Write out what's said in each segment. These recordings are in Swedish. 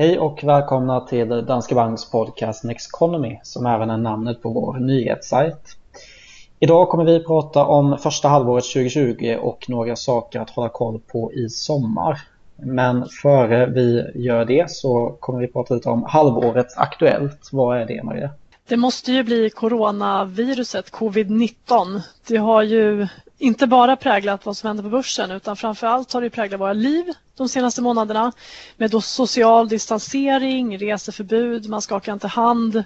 Hej och välkomna till Danske Banks podcast Next Economy som även är namnet på vår nyhetssajt. Idag kommer vi prata om första halvåret 2020 och några saker att hålla koll på i sommar. Men före vi gör det så kommer vi prata lite om halvårets aktuellt. Vad är det Maria? Det måste ju bli coronaviruset covid-19. Det har ju inte bara präglat vad som händer på börsen utan framförallt har det präglat våra liv de senaste månaderna med då social distansering, reseförbud, man skakar inte hand,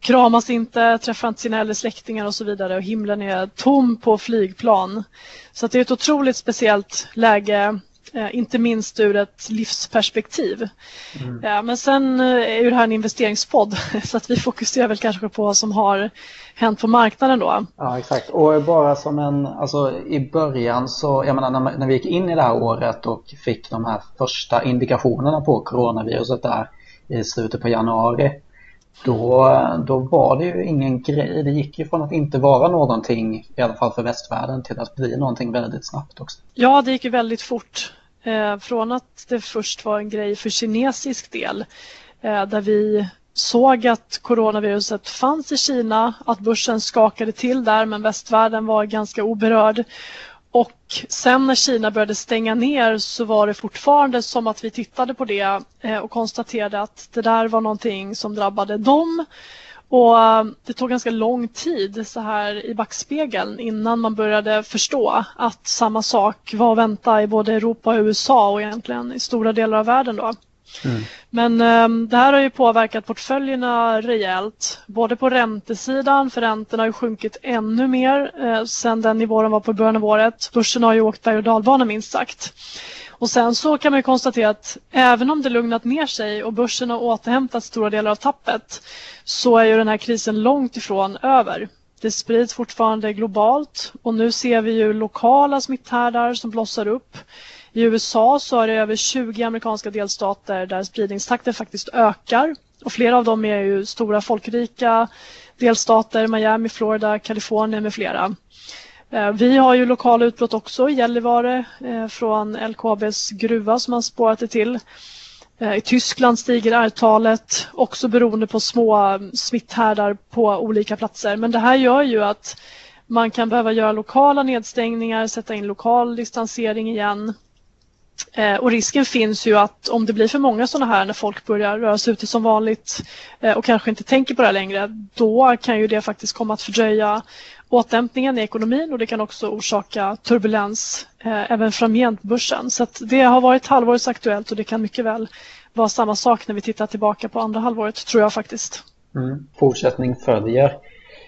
kramas inte, träffar inte sina äldre släktingar och så vidare och himlen är tom på flygplan. Så det är ett otroligt speciellt läge inte minst ur ett livsperspektiv. Mm. Men sen eh, är ju det här en investeringspodd så att vi fokuserar väl kanske på vad som har hänt på marknaden då. Ja exakt och bara som en, alltså i början så, jag menar när, när vi gick in i det här året och fick de här första indikationerna på coronaviruset där i slutet på januari då, då var det ju ingen grej. Det gick ju från att inte vara någonting, i alla fall för västvärlden, till att bli någonting väldigt snabbt också. Ja, det gick ju väldigt fort. Eh, från att det först var en grej för kinesisk del eh, där vi såg att coronaviruset fanns i Kina, att börsen skakade till där men västvärlden var ganska oberörd. Och sen när Kina började stänga ner så var det fortfarande som att vi tittade på det eh, och konstaterade att det där var någonting som drabbade dem och eh, det tog ganska lång tid så här i backspegeln innan man började förstå att samma sak var att vänta i både Europa och USA och egentligen i stora delar av världen då. Mm. Men um, det här har ju påverkat portföljerna rejält. Både på räntesidan, för räntorna har ju sjunkit ännu mer eh, sedan den nivå de var på början av året. Börsen har ju åkt berg och dalbana minst sagt. Och sen så kan man konstatera att även om det lugnat ner sig och börsen har återhämtat stora delar av tappet så är ju den här krisen långt ifrån över. Det sprids fortfarande globalt och nu ser vi ju lokala smitthärdar som blossar upp. I USA så är det över 20 amerikanska delstater där spridningstakten faktiskt ökar och flera av dem är ju stora folkrika delstater, Miami, Florida, Kalifornien med flera. Eh, vi har ju lokala utbrott också i Gällivare eh, från LKABs gruva som man spårat det till. Eh, I Tyskland stiger R-talet också beroende på små mm, smitthärdar på olika platser. Men det här gör ju att man kan behöva göra lokala nedstängningar, sätta in lokal distansering igen. Och risken finns ju att om det blir för många sådana här när folk börjar röra sig ute som vanligt och kanske inte tänker på det här längre, då kan ju det faktiskt komma att fördröja återhämtningen i ekonomin och det kan också orsaka turbulens eh, även framgent på börsen. Så det har varit halvårets aktuellt och det kan mycket väl vara samma sak när vi tittar tillbaka på andra halvåret tror jag faktiskt. Mm. Fortsättning följer.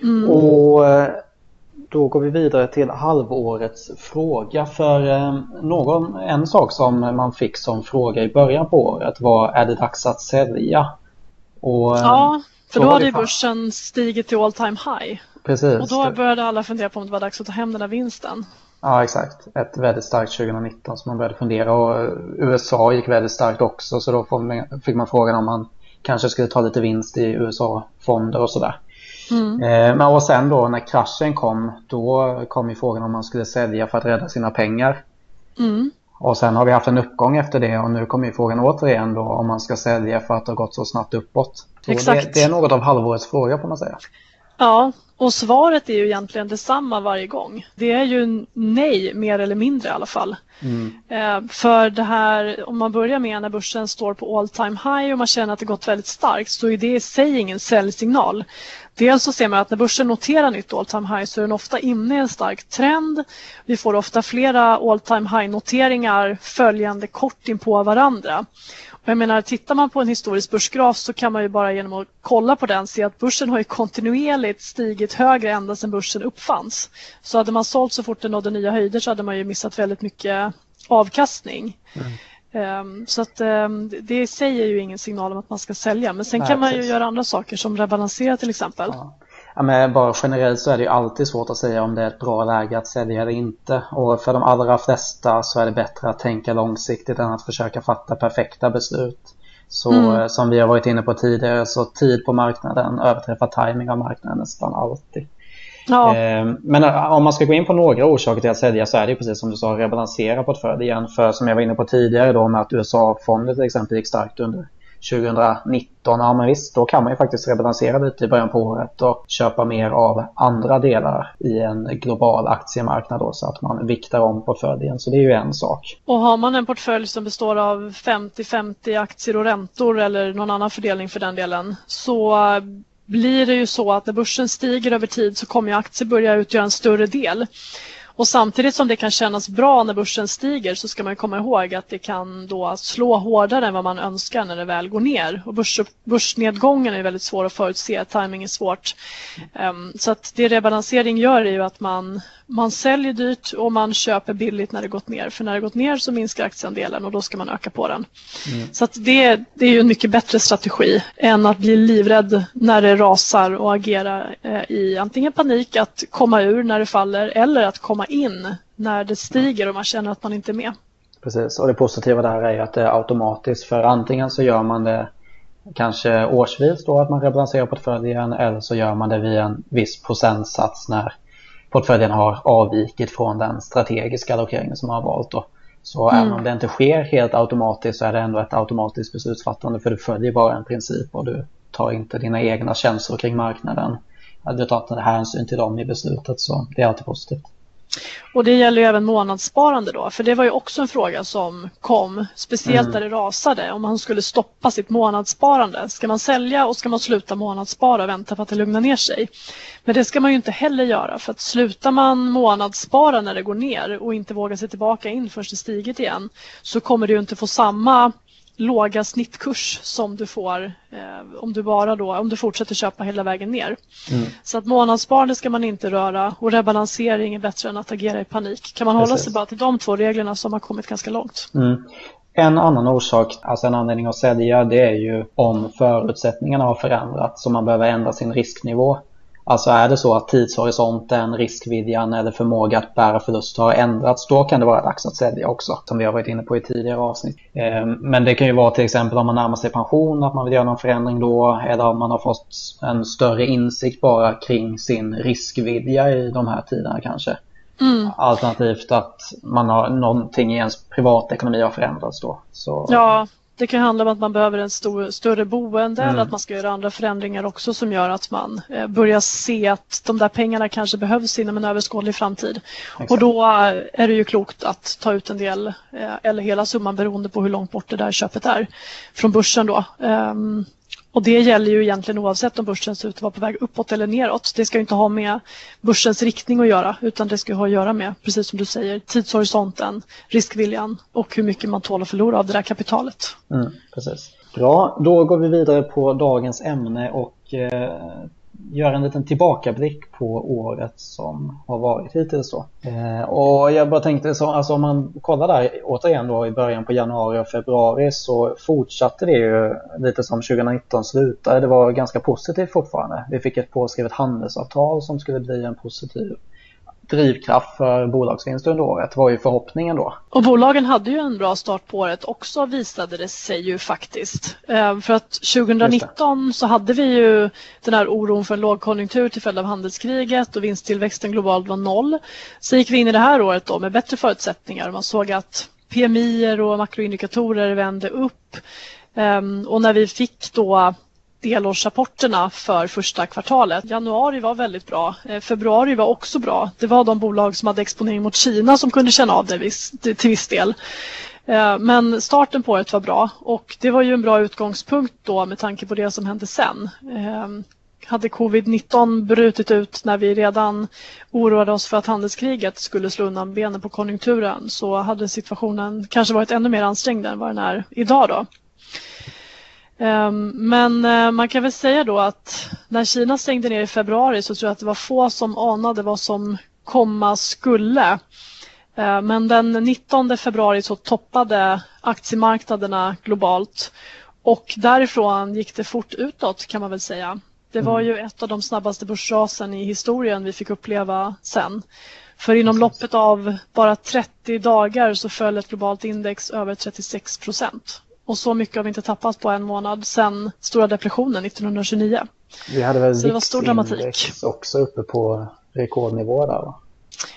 Mm. Och eh, då går vi vidare till halvårets fråga för eh, någon, en sak som man fick som fråga i början på året var är det dags att sälja? Och, eh, ja, för då hade börsen stigit till all time high. Precis. Och då började alla fundera på om det var dags att ta hem den där vinsten. Ja, exakt. Ett väldigt starkt 2019 som man började fundera och USA gick väldigt starkt också så då fick man frågan om man kanske skulle ta lite vinst i USA-fonder och sådär. Mm. Eh, men och sen då när kraschen kom, då kom ju frågan om man skulle sälja för att rädda sina pengar. Mm. Och sen har vi haft en uppgång efter det och nu kommer ju frågan återigen då om man ska sälja för att det har gått så snabbt uppåt. Exakt. Det, det, är något av halvårets fråga får man säga. Ja, och svaret är ju egentligen detsamma varje gång. Det är ju nej, mer eller mindre i alla fall. Mm. Eh, för det här, om man börjar med när börsen står på all time high och man känner att det gått väldigt starkt så är det i sig ingen säljsignal. Dels så ser man att när börsen noterar nytt all time high så är den ofta inne i en stark trend. Vi får ofta flera all time high noteringar följande kort in på varandra. Jag menar, tittar man på en historisk börsgraf så kan man ju bara genom att kolla på den se att börsen har ju kontinuerligt stigit högre ända sedan börsen uppfanns. Så hade man sålt så fort den nådde nya höjder så hade man ju missat väldigt mycket avkastning. Mm. Um, så att um, det är ju ingen signal om att man ska sälja. Men sen Nej, kan man precis. ju göra andra saker som rebalansera till exempel. Ja. Ja, men bara generellt så är det ju alltid svårt att säga om det är ett bra läge att sälja eller inte. Och för de allra flesta så är det bättre att tänka långsiktigt än att försöka fatta perfekta beslut. Så mm. Eh, som vi har varit inne på tidigare så tid på marknaden överträffar timing av marknaden nästan alltid. Ja. Ehm, men eh, om man ska gå in på några orsaker till att sälja så är det precis som du sa, rebalansera portföljen. För som jag var inne på tidigare då med att USA-fonder till exempel gick starkt under 2019, ja men visst, då kan man ju faktiskt rebalansera lite i början på året och köpa mer av andra delar i en global aktiemarknad då så att man viktar om portföljen. Så det är ju en sak. Och har man en portfölj som består av 50-50 aktier och räntor eller någon annan fördelning för den delen så blir det ju så att när börsen stiger över tid så kommer aktier börja utgöra en större del. Och samtidigt som det kan kännas bra när börsen stiger så ska man komma ihåg att det kan då slå hårdare än vad man önskar när det väl går ner. Och börs, börsnedgången är väldigt svår att förutse, timing är svårt. Um, så att det rebalansering gör är ju att man, man säljer dyrt och man köper billigt när det gått ner. För när det gått ner så minskar aktieandelen och då ska man öka på den. Mm. Så att det, det är ju en mycket bättre strategi än att bli livrädd när det rasar och agera eh, i antingen panik att komma ur när det faller eller att komma in när det stiger och man känner att man inte är med. Precis, och det positiva där är att det är automatiskt för antingen så gör man det kanske årsvis då att man rebalanserar portföljen eller så gör man det via en viss procentsats när portföljen har avvikit från den strategiska allokeringen som man har valt. Då. Så mm. även om det inte sker helt automatiskt så är det ändå ett automatiskt beslutsfattande för du följer bara en princip och du tar inte dina egna känslor kring marknaden. Du tar inte hänsyn till dem i beslutet så det är alltid positivt. Och det gäller ju även månadssparande då, för det var ju också en fråga som kom, speciellt mm. där det rasade, om man skulle stoppa sitt månadssparande. Ska man sälja och ska man sluta månadsspara och vänta på att det lugnar ner sig? Men det ska man ju inte heller göra, för att slutar man månadsspara när det går ner och inte vågar sig tillbaka in först det stigit igen, så kommer du inte få samma låga snittkurs som du får eh, om du bara då, om du fortsätter köpa hela vägen ner. Mm. Så att månadssparande ska man inte röra och rebalansering är bättre än att agera i panik. Kan man Precis. hålla sig bara till de två reglerna så har man kommit ganska långt. Mm. En annan orsak, alltså en anledning att sälja, det är ju om förutsättningarna har förändrats så man behöver ändra sin risknivå. Alltså är det så att tidshorisonten, riskvidjan eller förmåga att bära förluster har ändrats, då kan det vara dags att sälja också, som vi har varit inne på i tidigare avsnitt. Ehm, men det kan ju vara till exempel om man närmar sig pension, att man vill göra någon förändring då, eller om man har fått en större insikt bara kring sin riskvidja i de här tiderna kanske. Mm. Alternativt att man har någonting i ens privatekonomi har förändrats då. Så... Ja, det kan handla om att man behöver en stor, större boende mm. eller att man ska göra andra förändringar också som gör att man eh, börjar se att de där pengarna kanske behövs inom en överskådlig framtid. Exakt. Och då eh, är det ju klokt att ta ut en del eh, eller hela summan beroende på hur långt bort det där köpet är från börsen då. Och det gäller ju egentligen oavsett om börsen ser ut att vara på väg uppåt eller neråt. Det ska inte ha med börsens riktning att göra utan det ska ha att göra med, precis som du säger, tidshorisonten, riskviljan och hur mycket man tål att förlora av det där kapitalet. Mm, precis. Bra, då går vi vidare på dagens ämne och eh, göra en liten tillbakablick på året som har varit hittills då. Eh, och jag bara tänkte så, alltså om man kollar där återigen då i början på januari och februari så fortsatte det ju lite som 2019 slutade. Det var ganska positivt fortfarande. Vi fick ett påskrivet handelsavtal som skulle bli en positiv drivkraft för bolagsvinst under året var ju förhoppningen då. Och bolagen hade ju en bra start på året också visade det sig ju faktiskt. Eh, för att 2019 så hade vi ju den här oron för en lågkonjunktur till följd av handelskriget och vinsttillväxten globalt var noll. Så gick vi in i det här året då med bättre förutsättningar. Man såg att PMI och makroindikatorer vände upp. Ehm, och när vi fick då delårsrapporterna för första kvartalet. Januari var väldigt bra. Eh, februari var också bra. Det var de bolag som hade exponering mot Kina som kunde känna av det till viss del. Eh, men starten på året var bra och det var ju en bra utgångspunkt då med tanke på det som hände sen. Eh, hade covid-19 brutit ut när vi redan oroade oss för att handelskriget skulle slå undan benen på konjunkturen så hade situationen kanske varit ännu mer ansträngd än vad den är idag. Då. Ehm, men eh, man kan väl säga då att när Kina stängde ner i februari så tror jag att det var få som anade vad som komma skulle. Ehm, men den 19 februari så toppade aktiemarknaderna globalt och därifrån gick det fort utåt kan man väl säga. Det var mm. ju ett av de snabbaste börsrasen i historien vi fick uppleva sen. För inom loppet av bara 30 dagar så föll ett globalt index över 36 procent. Och så mycket har vi inte tappat på en månad sedan stora depressionen 1929. Vi hade väl så det var stor dramatik. också uppe på rekordnivå där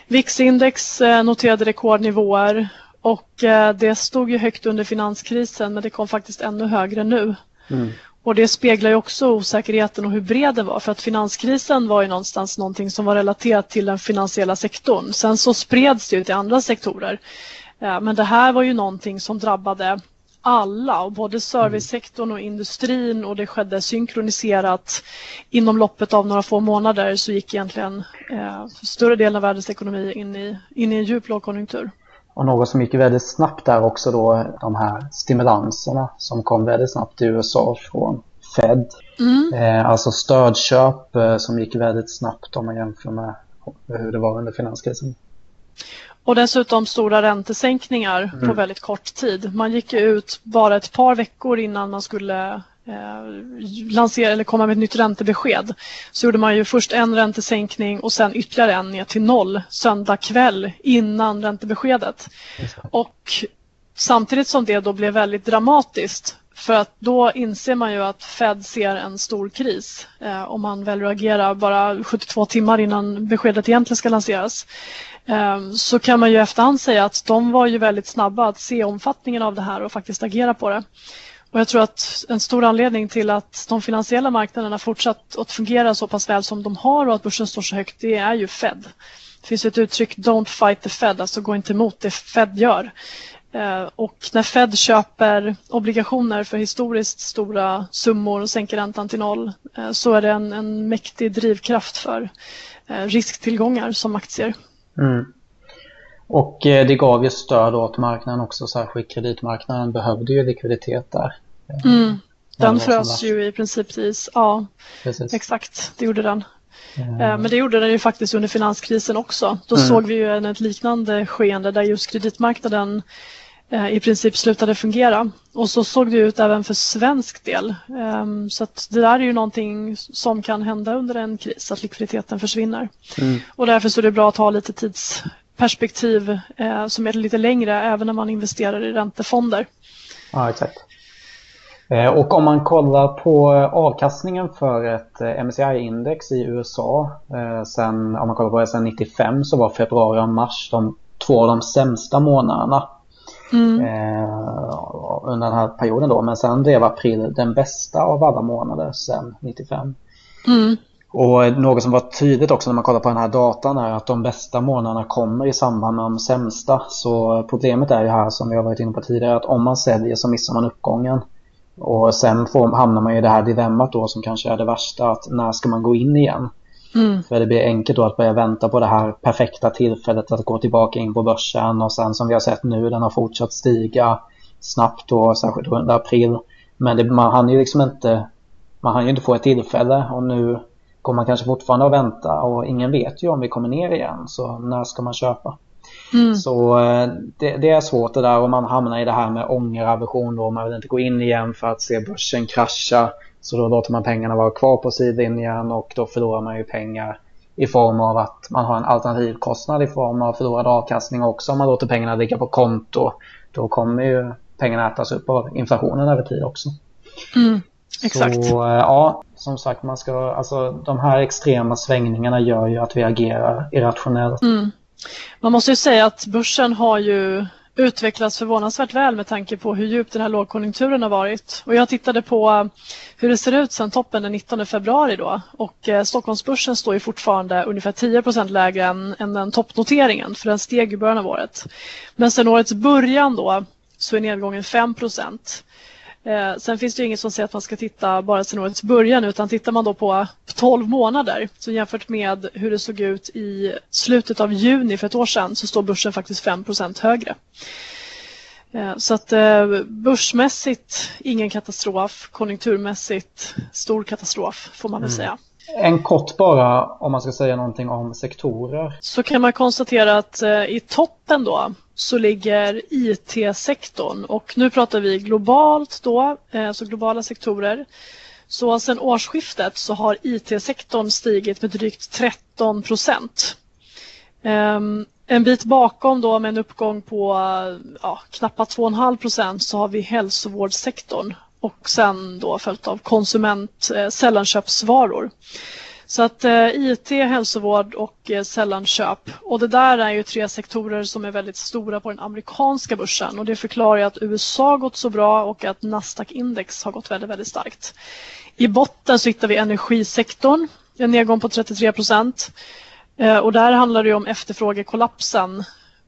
VIX-index eh, noterade rekordnivåer och eh, det stod ju högt under finanskrisen men det kom faktiskt ännu högre nu. Mm. Och det speglar ju också osäkerheten och hur bred den var för att finanskrisen var ju någonstans någonting som var relaterat till den finansiella sektorn. Sen så spreds det ju till andra sektorer. Men det här var ju någonting som drabbade alla, och både servicesektorn och industrin och det skedde synkroniserat. Inom loppet av några få månader så gick egentligen eh, större delen av världens ekonomi in i, in i en djup lågkonjunktur. Och något som gick väldigt snabbt där också då de här stimulanserna som kom väldigt snabbt i USA från Fed. Mm. Eh, alltså stödköp eh, som gick väldigt snabbt om man jämför med hur det var under finanskrisen. Och dessutom stora räntesänkningar mm. på väldigt kort tid. Man gick ut bara ett par veckor innan man skulle eh, lansera eller komma med ett nytt räntebesked. Så gjorde man ju först en räntesänkning och sen ytterligare en ner till noll söndag kväll innan räntebeskedet. Och samtidigt som det då blev väldigt dramatiskt för att då inser man ju att Fed ser en stor kris eh, om man väljer att agera bara 72 timmar innan beskedet egentligen ska lanseras. Ehm, så kan man ju efterhand säga att de var ju väldigt snabba att se omfattningen av det här och faktiskt agera på det. Och jag tror att en stor anledning till att de finansiella marknaderna fortsatt att fungera så pass väl som de har och att börsen står så högt, det är ju Fed. Det finns ett uttryck, don't fight the Fed, alltså gå inte emot det Fed gör. Ehm, och när Fed köper obligationer för historiskt stora summor och sänker räntan till noll eh, så är det en, en mäktig drivkraft för eh, risktillgångar som aktier. Mm. Och eh, det gav ju stöd åt marknaden också, särskilt kreditmarknaden behövde ju likviditet där. Mm. Den frös ju i princip till is. Ja, Precis. exakt. Det gjorde den. Mm. Men det gjorde den ju faktiskt under finanskrisen också. Då mm. såg vi ju ett liknande skeende där just kreditmarknaden i princip slutade fungera. Och så såg det ut även för svensk del. Ehm, så det där är ju någonting som kan hända under en kris, att likviditeten försvinner. Mm. Och därför så är det bra att ha lite tidsperspektiv eh, som är lite längre även när man investerar i räntefonder. Ja, exakt. Eh, och om man kollar på avkastningen för ett eh, MSCI-index i USA sen, om man kollar på det sen 95 så var februari och mars de två av de sämsta månaderna mm. eh, under den här perioden då. Men sen blev april den bästa av alla månader sen 95. Mm. Och något som var tydligt också när man kollar på den här datan är att de bästa månaderna kommer i samband med de sämsta. Så problemet är ju här som vi har varit inne på tidigare att om man säljer så missar man uppgången. Och sen får, hamnar man i det här dilemmat då som kanske är det värsta att när ska man gå in igen? Mm. För det blir enkelt då att börja vänta på det här perfekta tillfället att gå tillbaka in på börsen och sen som vi har sett nu den har fortsatt stiga snabbt då, särskilt under april. Men det, man hann ju liksom inte man hann ju inte få ett tillfälle och nu kommer man kanske fortfarande att vänta och ingen vet ju om vi kommer ner igen så när ska man köpa? Mm. Så eh, det, det, är svårt det där och man hamnar i det här med ångeraversion då man vill inte gå in igen för att se börsen krascha så då låter man pengarna vara kvar på sidlinjen och då förlorar man ju pengar i form av att man har en alternativkostnad i form av förlorad avkastning också. Om man låter pengarna ligga på konto då kommer ju pengarna ätas upp av inflationen över tid också. Mm, exakt. Så eh, ja, som sagt, man ska, alltså, de här extrema svängningarna gör ju att vi agerar irrationellt. Mm. Man måste ju säga att börsen har ju utvecklats förvånansvärt väl med tanke på hur djup den här lågkonjunkturen har varit. Och jag tittade på eh, hur det ser ut sedan toppen den 19 februari då och eh, Stockholmsbörsen står ju fortfarande ungefär 10% lägre än, än den toppnoteringen för den steg i början av året. Men sedan årets början då så är nedgången 5 Eh, sen finns det inget som säger att man ska titta bara sedan årets början utan tittar man då på 12 månader så jämfört med hur det såg ut i slutet av juni för ett år sedan så står börsen faktiskt 5% högre. Eh, så att eh, börsmässigt ingen katastrof, konjunkturmässigt stor katastrof får man väl mm. säga. En kort bara om man ska säga någonting om sektorer. Så kan man konstatera att eh, i toppen då så ligger IT-sektorn och nu pratar vi globalt då, eh, så globala sektorer. Så sedan årsskiftet så har IT-sektorn stigit med drygt 13 procent. Ehm, en bit bakom då med en uppgång på ja, knappt 2,5 procent så har vi hälsovårdssektorn och sen då följt av konsument eh, sällanköpsvaror. Så att eh, IT, hälsovård och eh, sällanköp. Och det där är ju tre sektorer som är väldigt stora på den amerikanska börsen och det förklarar ju att USA gått så bra och att Nasdaq-index har gått väldigt, väldigt starkt. I botten så hittar vi energisektorn, en nedgång på 33 procent. Eh, och där handlar det om efterfrågekollapsen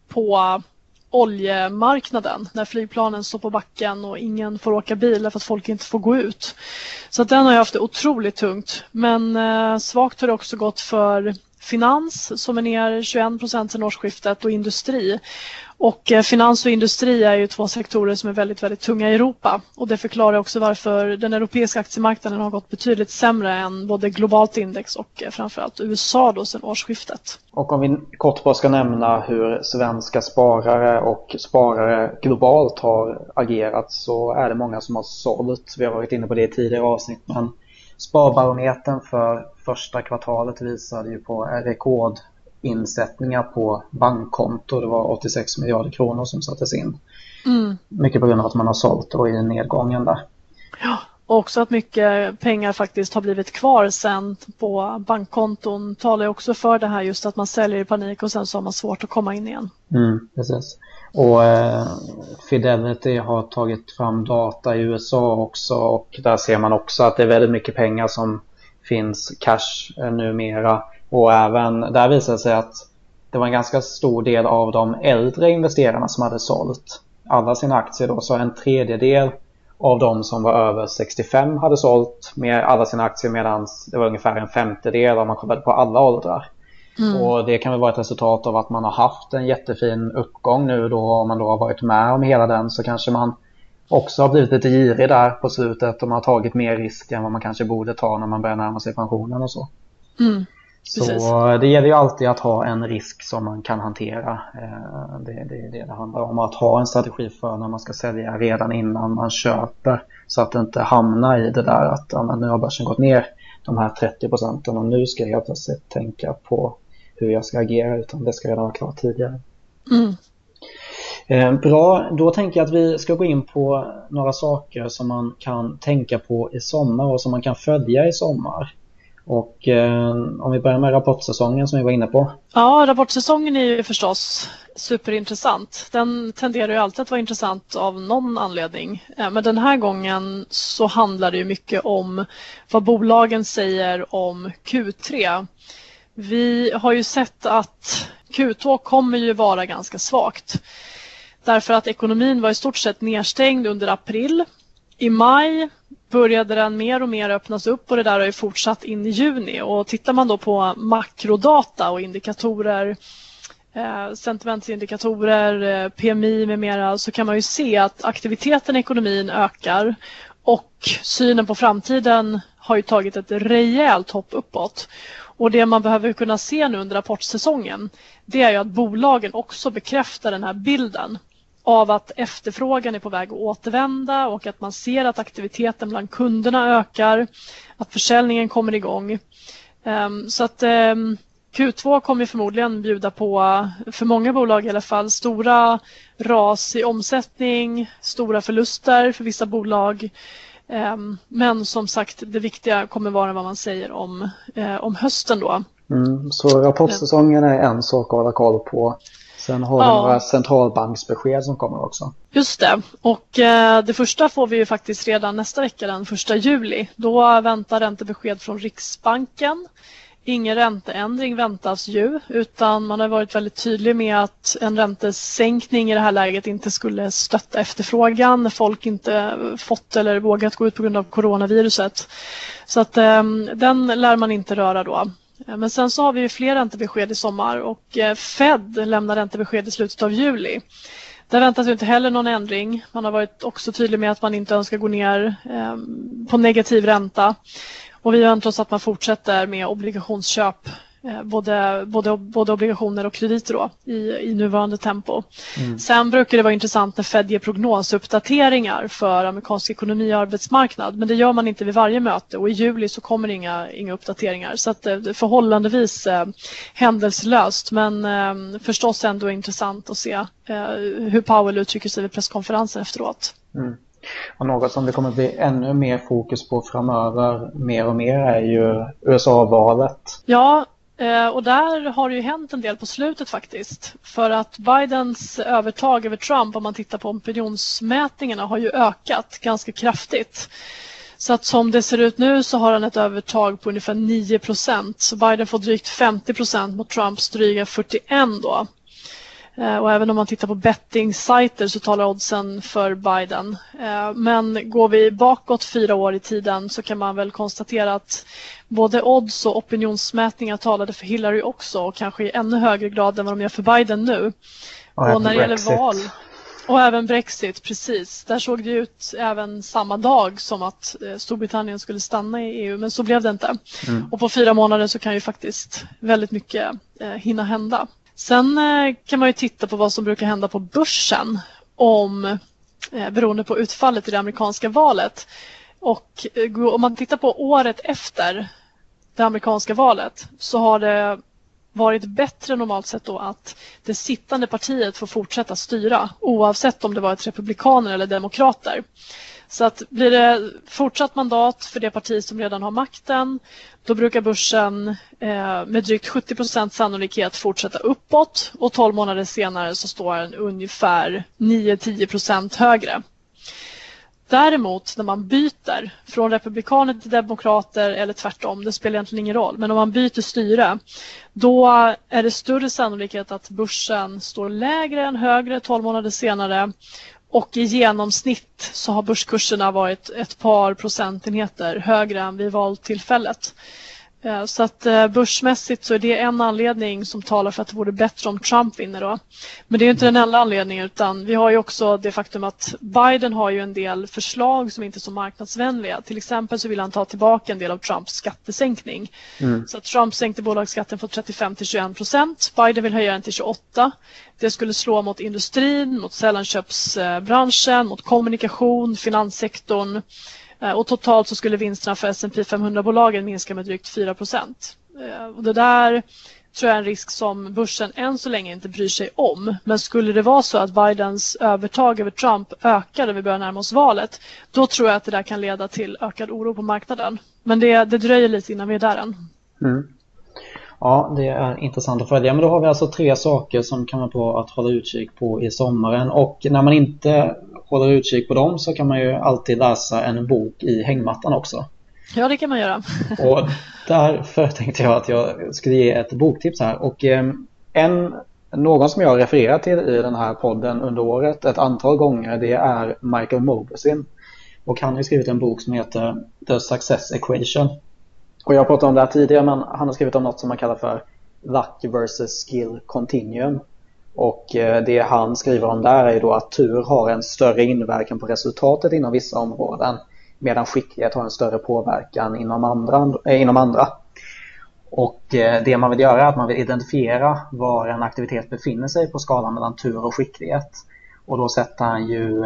på oljemarknaden när flygplanen står på backen och ingen får åka bil för att folk inte får gå ut. Så att den har haft det otroligt tungt. Men eh, svagt har det också gått för finans som är ner 21 procent sedan årsskiftet och industri. Och eh, finans och industri är ju två sektorer som är väldigt, väldigt tunga i Europa och det förklarar också varför den europeiska aktiemarknaden har gått betydligt sämre än både globalt index och eh, framförallt USA då sedan årsskiftet. Och om vi kort bara ska nämna hur svenska sparare och sparare globalt har agerat så är det många som har sålt. Vi har varit inne på det i tidigare avsnitt men Sparbarometern för första kvartalet visade ju på rekordinsättningar på bankkonto. Det var 86 miljarder kronor som sattes in. Mm. Mycket på grund av att man har sålt och i nedgången där. Ja, och också att mycket pengar faktiskt har blivit kvar sen på bankkonton talar också för det här just att man säljer i panik och sen så har man svårt att komma in igen. Mm, precis. Och eh, Fidelity har tagit fram data i USA också och där ser man också att det är väldigt mycket pengar som finns cash eh, numera. Och även där visar det sig att det var en ganska stor del av de äldre investerarna som hade sålt alla sina aktier då. Så en tredjedel av de som var över 65 hade sålt med alla sina aktier medan det var ungefär en femtedel om man kollade på alla åldrar. Mm. Och det kan väl vara ett resultat av att man har haft en jättefin uppgång nu då om man då har varit med om hela den så kanske man också har blivit lite girig där på slutet och man har tagit mer risk än vad man kanske borde ta när man börjar närma sig pensionen och så. Mm. Så det gäller ju alltid att ha en risk som man kan hantera. Eh, det är det, det det handlar om. Att ha en strategi för när man ska sälja redan innan man köper. Så att det inte hamnar i det där att nu har börsen gått ner de här 30 procenten och nu ska jag plötsligt tänka på hur jag ska agera utan det ska redan vara klart tidigare. Mm. Eh, bra, då tänker jag att vi ska gå in på några saker som man kan tänka på i sommar och som man kan följa i sommar. Och eh, om vi börjar med rapportsäsongen som vi var inne på. Ja, rapportsäsongen är ju förstås superintressant. Den tenderar ju alltid att vara intressant av någon anledning. Eh, men den här gången så handlar det ju mycket om vad bolagen säger om Q3. Vi har ju sett att Q2 kommer ju vara ganska svagt. Därför att ekonomin var i stort sett nedstängd under april. I maj började den mer och mer öppnas upp och det där har ju fortsatt in i juni. Och tittar man då på makrodata och indikatorer, eh, sentimentsindikatorer, eh, PMI med mera så kan man ju se att aktiviteten i ekonomin ökar och synen på framtiden har ju tagit ett rejält hopp uppåt. Och det man behöver kunna se nu under rapportsäsongen det är ju att bolagen också bekräftar den här bilden av att efterfrågan är på väg att återvända och att man ser att aktiviteten bland kunderna ökar, att försäljningen kommer igång. Ehm, så att ehm, Q2 kommer förmodligen bjuda på, för många bolag i alla fall, stora ras i omsättning, stora förluster för vissa bolag men som sagt, det viktiga kommer vara vad man säger om, eh, om hösten då. Mm, så rapportsäsongen är en sak att hålla koll på. Sen har vi ja. några centralbanksbesked som kommer också. Just det. Och eh, det första får vi ju faktiskt redan nästa vecka den första juli. Då väntar räntebesked från Riksbanken. Ingen ränteändring väntas ju utan man har varit väldigt tydlig med att en räntesänkning i det här läget inte skulle stötta efterfrågan när folk inte fått eller vågat gå ut på grund av coronaviruset. Så att ehm, den lär man inte röra då. Men sen så har vi ju fler räntebesked i sommar och eh, Fed lämnar räntebesked i slutet av juli. Där väntas ju inte heller någon ändring. Man har varit också tydlig med att man inte önskar gå ner ehm, på negativ ränta. Och vi väntar oss att man fortsätter med obligationsköp eh, både, både, både obligationer och krediter då, i, i nuvarande tempo. Mm. Sen brukar det vara intressant när Fed ger prognosuppdateringar för amerikansk ekonomi och arbetsmarknad men det gör man inte vid varje möte och i juli så kommer inga, inga uppdateringar så att är förhållandevis eh, händelselöst men eh, förstås ändå intressant att se eh, hur Powell uttrycker sig vid presskonferensen efteråt. Mm. Och något som det kommer bli ännu mer fokus på framöver, mer och mer, är ju USA-valet. Ja, eh, och där har det ju hänt en del på slutet faktiskt. För att Bidens övertag över Trump, om man tittar på opinionsmätningarna, har ju ökat ganska kraftigt. Så att som det ser ut nu så har han ett övertag på ungefär 9 procent. Så Biden får drygt 50 procent mot Trumps dryga 41 då. Eh, och även om man tittar på betting-sajter så talar oddsen för Biden. Eh, men går vi bakåt fyra år i tiden så kan man väl konstatera att både odds och opinionsmätningar talade för Hillary också och kanske i ännu högre grad än vad de gör för Biden nu. Och, och när det gäller val och även Brexit, precis. Där såg det ut även samma dag som att eh, Storbritannien skulle stanna i EU, men så blev det inte. Mm. Och på fyra månader så kan ju faktiskt väldigt mycket eh, hinna hända. Sen eh, kan man ju titta på vad som brukar hända på börsen om, eh, beroende på utfallet i det amerikanska valet. Och eh, om man tittar på året efter det amerikanska valet så har det varit bättre normalt sett då att det sittande partiet får fortsätta styra oavsett om det varit republikaner eller demokrater. Så att blir det fortsatt mandat för det parti som redan har makten då brukar börsen eh, med drygt 70 procent sannolikhet fortsätta uppåt och 12 månader senare så står den ungefär 9-10 procent högre. Däremot när man byter från republikaner till demokrater eller tvärtom, det spelar egentligen ingen roll, men om man byter styre då är det större sannolikhet att börsen står lägre än högre 12 månader senare och i genomsnitt så har börskurserna varit ett par procentenheter högre än vid valtillfället. Eh, så att eh, börsmässigt så är det en anledning som talar för att det vore bättre om Trump vinner då. Men det är inte den enda anledningen utan vi har ju också det faktum att Biden har ju en del förslag som inte är så marknadsvänliga. Till exempel så vill han ta tillbaka en del av Trumps skattesänkning. Mm. Så Trump sänkte bolagsskatten från 35 till 21 procent. Biden vill höja den till 28. Det skulle slå mot industrin, mot sällanköpsbranschen, mot kommunikation, finanssektorn Eh, och totalt så skulle vinsterna för S&P 500-bolagen minska med drygt 4 procent. Eh, det där tror jag är en risk som börsen än så länge inte bryr sig om. Men skulle det vara så att Bidens övertag över Trump ökar när vi börjar närma oss valet, då tror jag att det där kan leda till ökad oro på marknaden. Men det, det dröjer lite innan vi är där än. Mm. Ja, det är intressant att följa. Men då har vi alltså tre saker som kan vara bra att hålla utkik på i sommaren. Och när man inte håller utkik på dem så kan man ju alltid läsa en bok i hängmattan också. Ja, det kan man göra. och därför tänkte jag att jag skulle ge ett boktips här. Och eh, en, någon som jag refererat till i den här podden under året ett antal gånger det är Michael Mobesin. Och han har skrivit en bok som heter The Success Equation. Och jag har pratat om det här tidigare men han har skrivit om något som man kallar för Luck versus Skill Continuum. Och eh, det han skriver om där är då att tur har en större inverkan på resultatet inom vissa områden medan skicklighet har en större påverkan inom andra. Äh, inom andra. Och eh, det man vill göra är att man vill identifiera var en aktivitet befinner sig på skalan mellan tur och skicklighet. Och då sätter han ju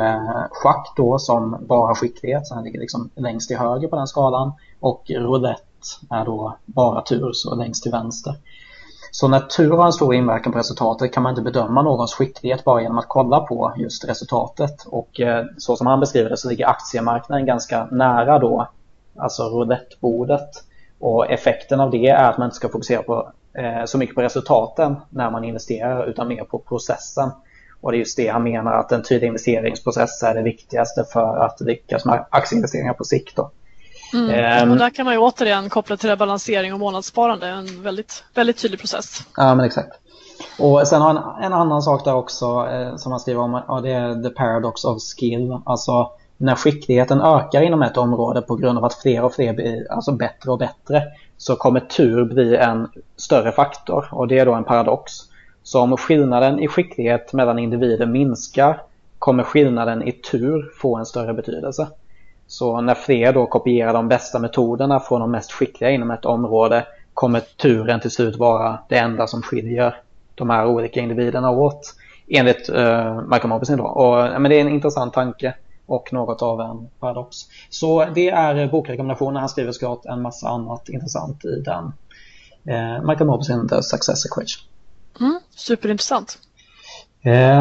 schack då som bara skicklighet, så han ligger liksom längst till höger på den skalan. Och roulette är då bara tur, så längst till vänster. Så när tur har en stor inverkan på resultatet kan man inte bedöma någons skicklighet bara genom att kolla på just resultatet. Och eh, så som han beskriver det så ligger aktiemarknaden ganska nära då, alltså roulettebordet. Och effekten av det är att man inte ska fokusera på, eh, så mycket på resultaten när man investerar utan mer på processen. Och det är just det han menar att en tydlig investeringsprocess är det viktigaste för att lyckas med aktieinvesteringar på sikt. Då. Mm. Um, och där kan man ju återigen koppla till balansering och månadssparande, en väldigt, väldigt tydlig process. Ja, men exakt. Och sen har en, en annan sak där också eh, som man skriver om, och det är the paradox of skill. Alltså när skickligheten ökar inom ett område på grund av att fler och fler blir alltså bättre och bättre så kommer tur bli en större faktor och det är då en paradox. Så om skillnaden i skicklighet mellan individer minskar kommer skillnaden i tur få en större betydelse. Så när fler då kopierar de bästa metoderna från de mest skickliga inom ett område kommer turen till slut vara det enda som skiljer de här olika individerna åt. Enligt uh, Michael Mobison då. Och, ja, men det är en intressant tanke och något av en paradox. Så det är bokrekommendationen. Han skriver såklart en massa annat intressant i den. Uh, Michael Mobison, The Success Equation. Mm, superintressant.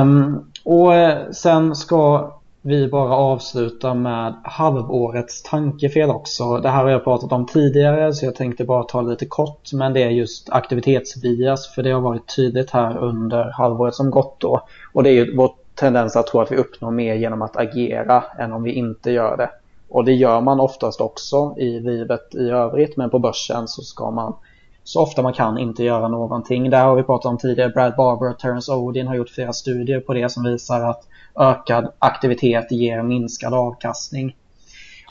Um, och sen ska vi bara avslutar med halvårets tankefel också. Det här har jag pratat om tidigare så jag tänkte bara ta lite kort men det är just aktivitetsbias för det har varit tydligt här under halvåret som gått då. Och det är ju vår tendens att tro att vi uppnår mer genom att agera än om vi inte gör det. Och det gör man oftast också i livet i övrigt men på börsen så ska man så ofta man kan inte göra någonting. Där har vi pratat om tidigare. Brad Barber och Terence Odin har gjort flera studier på det som visar att ökad aktivitet ger minskad avkastning.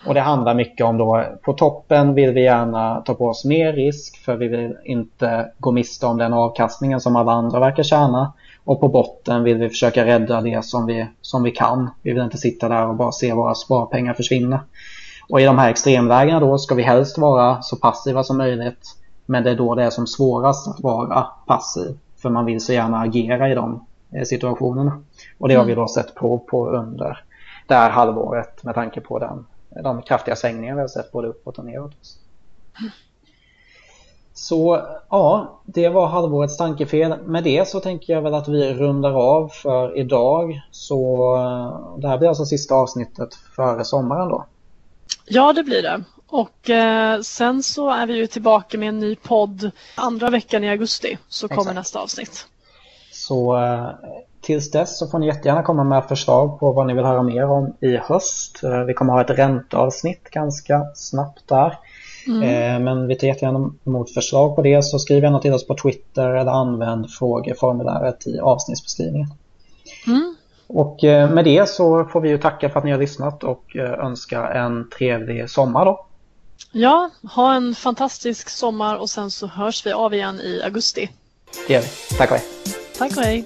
Och det handlar mycket om då på toppen vill vi gärna ta på oss mer risk för vi vill inte gå miste om den avkastningen som alla andra verkar tjäna. Och på botten vill vi försöka rädda det som vi, som vi kan. Vi vill inte sitta där och bara se våra sparpengar försvinna. Och i de här extremlägena då ska vi helst vara så passiva som möjligt. Men det är då det är som svårast att vara passiv. För man vill så gärna agera i de eh, situationerna. Och det har vi mm. då sett prov på under det här halvåret med tanke på den, de kraftiga svängningar vi har sett både uppåt och neråt. Så ja, det var halvårets tankefel. Med det så tänker jag väl att vi rundar av för idag. Så eh, det här blir alltså sista avsnittet före sommaren då. Ja, det blir det. Och eh, sen så är vi ju tillbaka med en ny podd andra veckan i augusti så kommer Exakt. nästa avsnitt. Så eh, tills dess så får ni jättegärna komma med förslag på vad ni vill höra mer om i höst. Eh, vi kommer ha ett ränteavsnitt ganska snabbt där. Mm. Eh, men vi tar jättegärna emot förslag på det så skriv gärna till oss på Twitter eller använd frågeformuläret i avsnittsbeskrivningen. Mm. Och eh, med det så får vi ju tacka för att ni har lyssnat och önska en trevlig sommar då. Ja, ha en fantastisk sommar och sen så hörs vi av igen i augusti. Det gör vi. Tack och hej. Tack och hej.